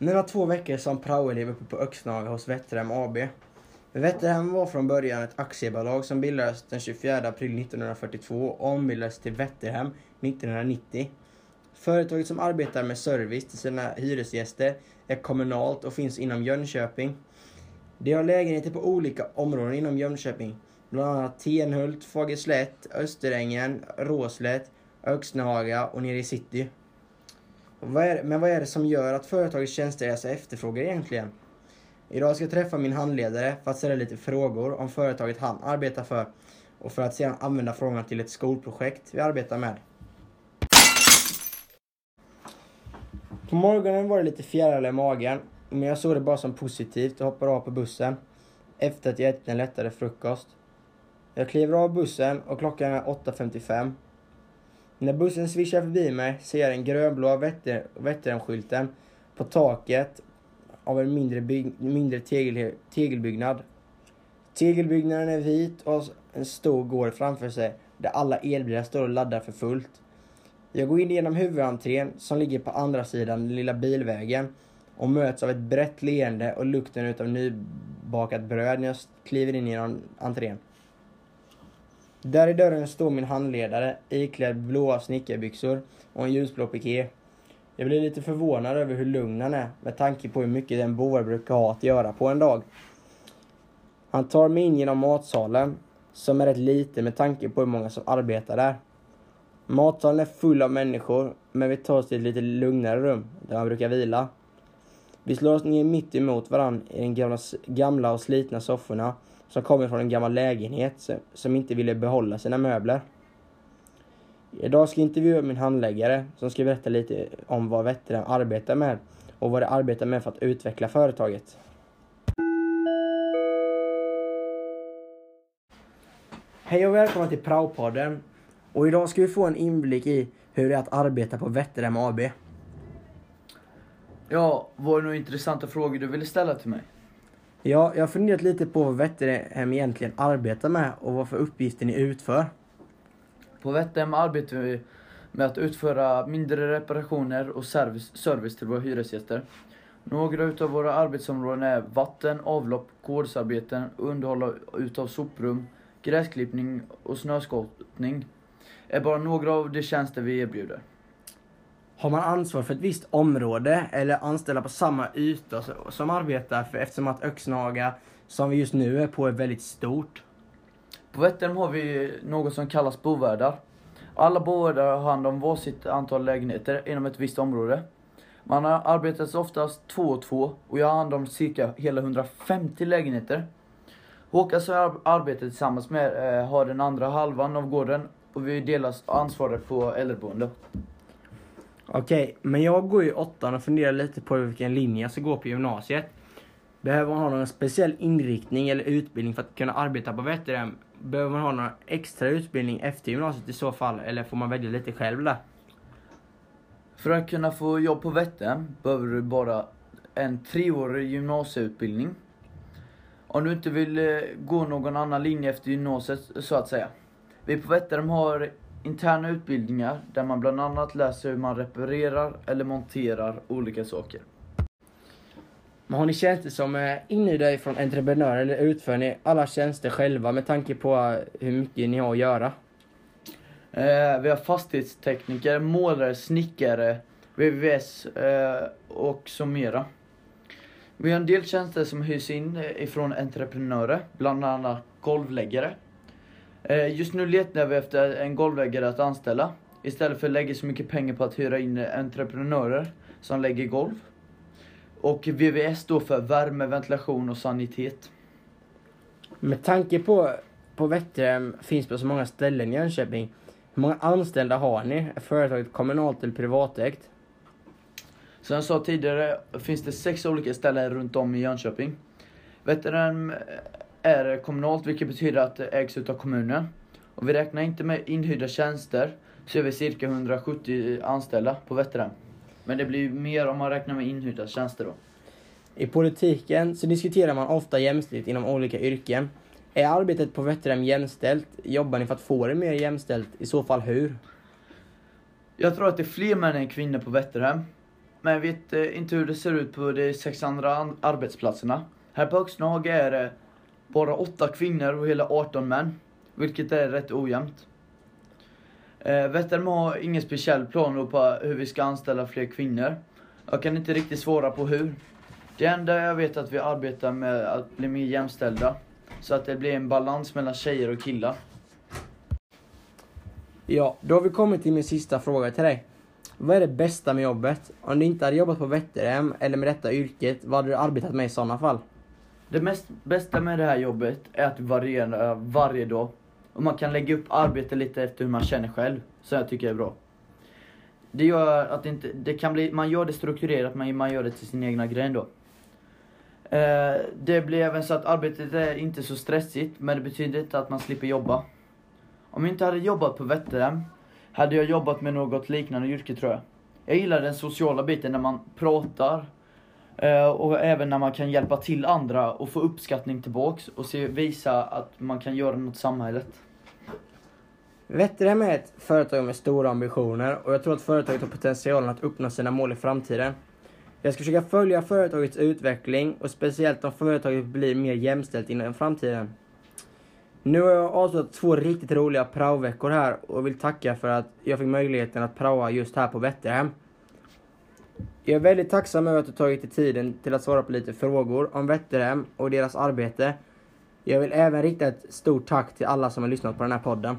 Mina två veckor som praoelev uppe på Öxnaga hos Vätterhem AB. Vätterhem var från början ett aktiebolag som bildades den 24 april 1942 och ombildades till Vätterhem 1990. Företaget som arbetar med service till sina hyresgäster är kommunalt och finns inom Jönköping. De har lägenheter på olika områden inom Jönköping. Bland annat Tenhult, Fagerslätt, Österängen, Råslätt, Öxnehaga och nere i city. Vad är, men vad är det som gör att företagets tjänster är så efterfrågade egentligen? Idag ska jag träffa min handledare för att ställa lite frågor om företaget han arbetar för och för att sedan använda frågorna till ett skolprojekt vi arbetar med. På morgonen var det lite fjärilar i magen, men jag såg det bara som positivt och hoppade av på bussen efter att jag ätit en lättare frukost. Jag kliver av bussen och klockan är 8.55. När bussen svischar förbi mig ser jag den grönblå Vätternskylten på taket av en mindre, mindre tegel, tegelbyggnad. Tegelbyggnaden är vit och har en stor gård framför sig där alla elbilar står och laddar för fullt. Jag går in genom huvudentrén som ligger på andra sidan den lilla bilvägen och möts av ett brett leende och lukten utav nybakat bröd när jag kliver in genom entrén. Där i dörren står min handledare iklädd blåa snickarbyxor och en ljusblå piké. Jag blir lite förvånad över hur lugn han är med tanke på hur mycket den boar brukar ha att göra på en dag. Han tar mig in genom matsalen som är rätt liten med tanke på hur många som arbetar där. Matsalen är full av människor men vi tar oss till ett lite lugnare rum där man brukar vila. Vi slår oss ner mitt emot varandra i de gamla, gamla och slitna sofforna som kommer från en gammal lägenhet som inte ville behålla sina möbler. Idag ska jag intervjua min handläggare som ska berätta lite om vad Vättern arbetar med och vad de arbetar med för att utveckla företaget. Hej och välkomna till Praopodden. Och idag ska vi få en inblick i hur det är att arbeta på Vätterhem AB. Ja, var det några intressanta frågor du ville ställa till mig? Ja, jag har funderat lite på vad Vätterhem egentligen arbetar med och vad för uppgifter ni utför. På Vätterhem arbetar vi med att utföra mindre reparationer och service, service till våra hyresgäster. Några utav våra arbetsområden är vatten, avlopp, gårdsarbeten, underhåll utav soprum, gräsklippning och snöskottning. är bara några av de tjänster vi erbjuder. Har man ansvar för ett visst område eller anställda på samma yta som arbetar för, eftersom att Öxnaga, som vi just nu är på, är väldigt stort? På Vättern har vi något som kallas bovärdar. Alla bovärdar har hand om varsitt antal lägenheter inom ett visst område. Man arbetar oftast två och två och jag har hand om cirka hela 150 lägenheter. Håkan som jag arbetar tillsammans med eh, har den andra halvan av gården och vi delar ansvaret på äldreboende. Okej, men jag går ju åttan och funderar lite på vilken linje jag ska gå på gymnasiet. Behöver man ha någon speciell inriktning eller utbildning för att kunna arbeta på Vätterhem? Behöver man ha någon extra utbildning efter gymnasiet i så fall, eller får man välja lite själv där? För att kunna få jobb på Vätterhem behöver du bara en treårig gymnasieutbildning. Om du inte vill eh, gå någon annan linje efter gymnasiet, så att säga. Vi på Vätterhem har interna utbildningar där man bland annat läser hur man reparerar eller monterar olika saker. Men har ni tjänster som är inhyrda från entreprenörer eller utför ni alla tjänster själva med tanke på hur mycket ni har att göra? Eh, vi har fastighetstekniker, målare, snickare, VVS eh, och så mera. Vi har en del tjänster som hyrs in ifrån entreprenörer, bland annat golvläggare. Eh, just nu letar vi efter en golvläggare att anställa. Istället för att lägga så mycket pengar på att hyra in entreprenörer som lägger golv. Och VVS står för värme, ventilation och sanitet. Med tanke på, på Vätterhem finns på så många ställen i Jönköping. Hur många anställda har ni? Är företaget kommunalt eller privatägt? Som jag sa tidigare finns det sex olika ställen runt om i Jönköping. Vätterhem är kommunalt, vilket betyder att det ägs utav kommunen. Och vi räknar inte med inhyrda tjänster, så är vi cirka 170 anställda på Vätterhem. Men det blir mer om man räknar med inhyrda tjänster då. I politiken så diskuterar man ofta jämställdhet inom olika yrken. Är arbetet på Vätterhem jämställt? Jobbar ni för att få det mer jämställt? I så fall hur? Jag tror att det är fler män än kvinnor på Vätterhem. men jag vet eh, inte hur det ser ut på de sex andra an- arbetsplatserna. Här på Öxnehag är det bara 8 kvinnor och hela 18 män, vilket är rätt ojämnt. Eh, Vätterhem har ingen speciell plan på hur vi ska anställa fler kvinnor. Jag kan inte riktigt svara på hur. Det enda jag vet är att vi arbetar med att bli mer jämställda. Så att det blir en balans mellan tjejer och killar. Ja, då har vi kommit till min sista fråga till dig. Vad är det bästa med jobbet? Om du inte hade jobbat på Vätterhem eller med detta yrket, vad hade du arbetat med i sådana fall? Det mest bästa med det här jobbet är att det varierar eh, varje dag. Och man kan lägga upp arbetet lite efter hur man känner själv. Så jag tycker är bra. Det gör att det inte, det kan bli, man gör det strukturerat, men man gör det till sin egna grej då. Eh, det blir även så att arbetet är inte så stressigt, men det betyder inte att man slipper jobba. Om jag inte hade jobbat på Vättern, hade jag jobbat med något liknande yrke tror jag. Jag gillar den sociala biten när man pratar, Eh, och även när man kan hjälpa till andra och få uppskattning tillbaks och se, visa att man kan göra något i samhället. Vätterhem är ett företag med stora ambitioner och jag tror att företaget har potentialen att uppnå sina mål i framtiden. Jag ska försöka följa företagets utveckling och speciellt om företaget blir mer jämställt inom framtiden. Nu har jag avslutat två riktigt roliga praoveckor här och vill tacka för att jag fick möjligheten att praoa just här på Vätterhem. Jag är väldigt tacksam över att du tagit dig tiden till att svara på lite frågor om Vätterhem och deras arbete. Jag vill även rikta ett stort tack till alla som har lyssnat på den här podden.